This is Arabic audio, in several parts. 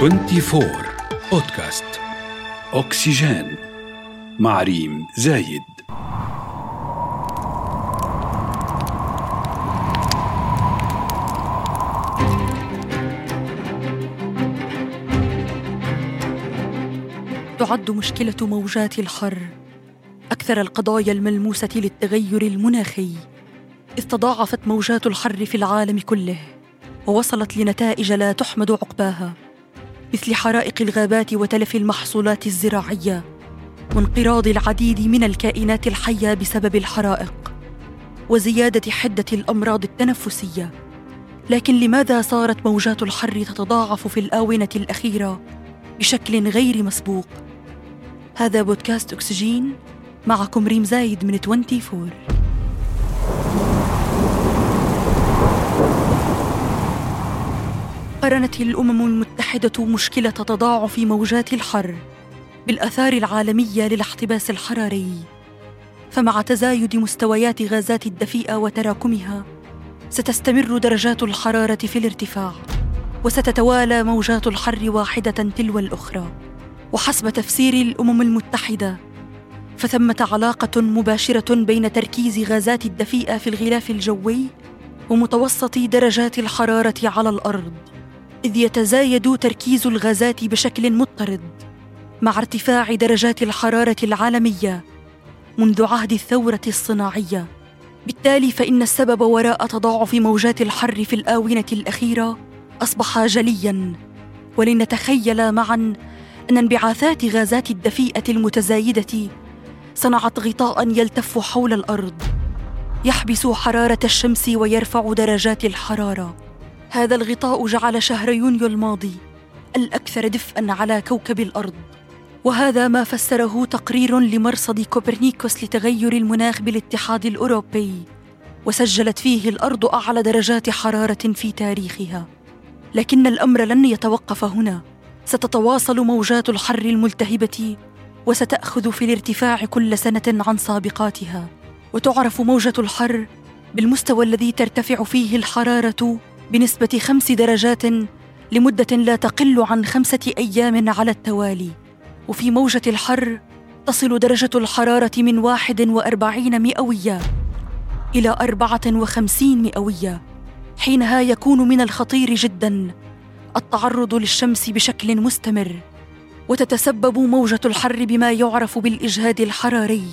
24 بودكاست أكسجين مع ريم زايد تعد مشكلة موجات الحر أكثر القضايا الملموسة للتغير المناخي. اذ تضاعفت موجات الحر في العالم كله. ووصلت لنتائج لا تحمد عقباها. مثل حرائق الغابات وتلف المحصولات الزراعية وانقراض العديد من الكائنات الحية بسبب الحرائق وزيادة حدة الأمراض التنفسية. لكن لماذا صارت موجات الحر تتضاعف في الآونة الأخيرة بشكل غير مسبوق؟ هذا بودكاست أكسجين معكم ريم زايد من 24 قرنت الأمم المتحدة مشكلة تضاعف موجات الحر بالآثار العالمية للاحتباس الحراري. فمع تزايد مستويات غازات الدفيئة وتراكمها ستستمر درجات الحرارة في الارتفاع وستتوالى موجات الحر واحدة تلو الأخرى. وحسب تفسير الأمم المتحدة فثمة علاقة مباشرة بين تركيز غازات الدفيئة في الغلاف الجوي ومتوسط درجات الحرارة على الأرض. إذ يتزايد تركيز الغازات بشكل مضطرد مع ارتفاع درجات الحرارة العالمية منذ عهد الثورة الصناعية. بالتالي فإن السبب وراء تضاعف موجات الحر في الآونة الأخيرة أصبح جليا. ولنتخيل معا أن انبعاثات غازات الدفيئة المتزايدة صنعت غطاء يلتف حول الأرض يحبس حرارة الشمس ويرفع درجات الحرارة. هذا الغطاء جعل شهر يونيو الماضي الأكثر دفئا على كوكب الأرض. وهذا ما فسره تقرير لمرصد كوبرنيكوس لتغير المناخ بالاتحاد الأوروبي وسجلت فيه الأرض أعلى درجات حرارة في تاريخها. لكن الأمر لن يتوقف هنا. ستتواصل موجات الحر الملتهبة وستأخذ في الارتفاع كل سنة عن سابقاتها. وتعرف موجة الحر بالمستوى الذي ترتفع فيه الحرارة بنسبة خمس درجات لمدة لا تقل عن خمسة أيام على التوالي. وفي موجة الحر تصل درجة الحرارة من واحد وأربعين مئوية إلى أربعة وخمسين مئوية حينها يكون من الخطير جدا التعرض للشمس بشكل مستمر. وتتسبب موجة الحر بما يعرف بالإجهاد الحراري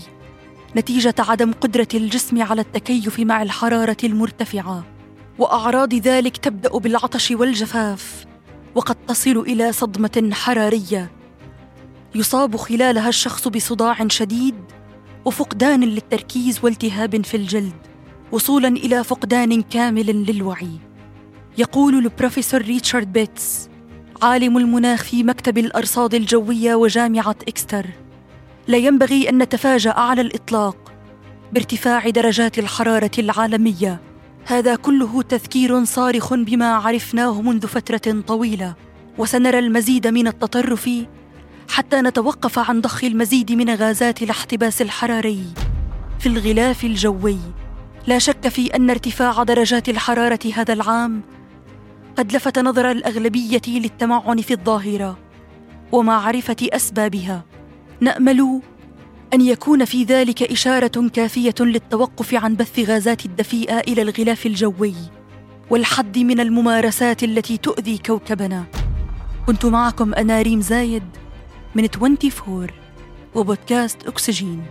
نتيجة عدم قدرة الجسم على التكيف مع الحرارة المرتفعة. وأعراض ذلك تبدأ بالعطش والجفاف وقد تصل إلى صدمة حرارية. يصاب خلالها الشخص بصداع شديد وفقدان للتركيز والتهاب في الجلد وصولا إلى فقدان كامل للوعي. يقول البروفيسور ريتشارد بيتس عالم المناخ في مكتب الأرصاد الجوية وجامعة إكستر لا ينبغي أن نتفاجأ على الإطلاق بارتفاع درجات الحرارة العالمية. هذا كله تذكير صارخ بما عرفناه منذ فترة طويلة. وسنرى المزيد من التطرف حتى نتوقف عن ضخ المزيد من غازات الاحتباس الحراري في الغلاف الجوي. لا شك في أن ارتفاع درجات الحرارة هذا العام قد لفت نظر الأغلبية للتمعن في الظاهرة ومعرفة أسبابها. نأمل أن يكون في ذلك إشارة كافية للتوقف عن بث غازات الدفيئة إلى الغلاف الجوي والحد من الممارسات التي تؤذي كوكبنا. كنت معكم أنا ريم زايد من 24 وبودكاست أكسجين.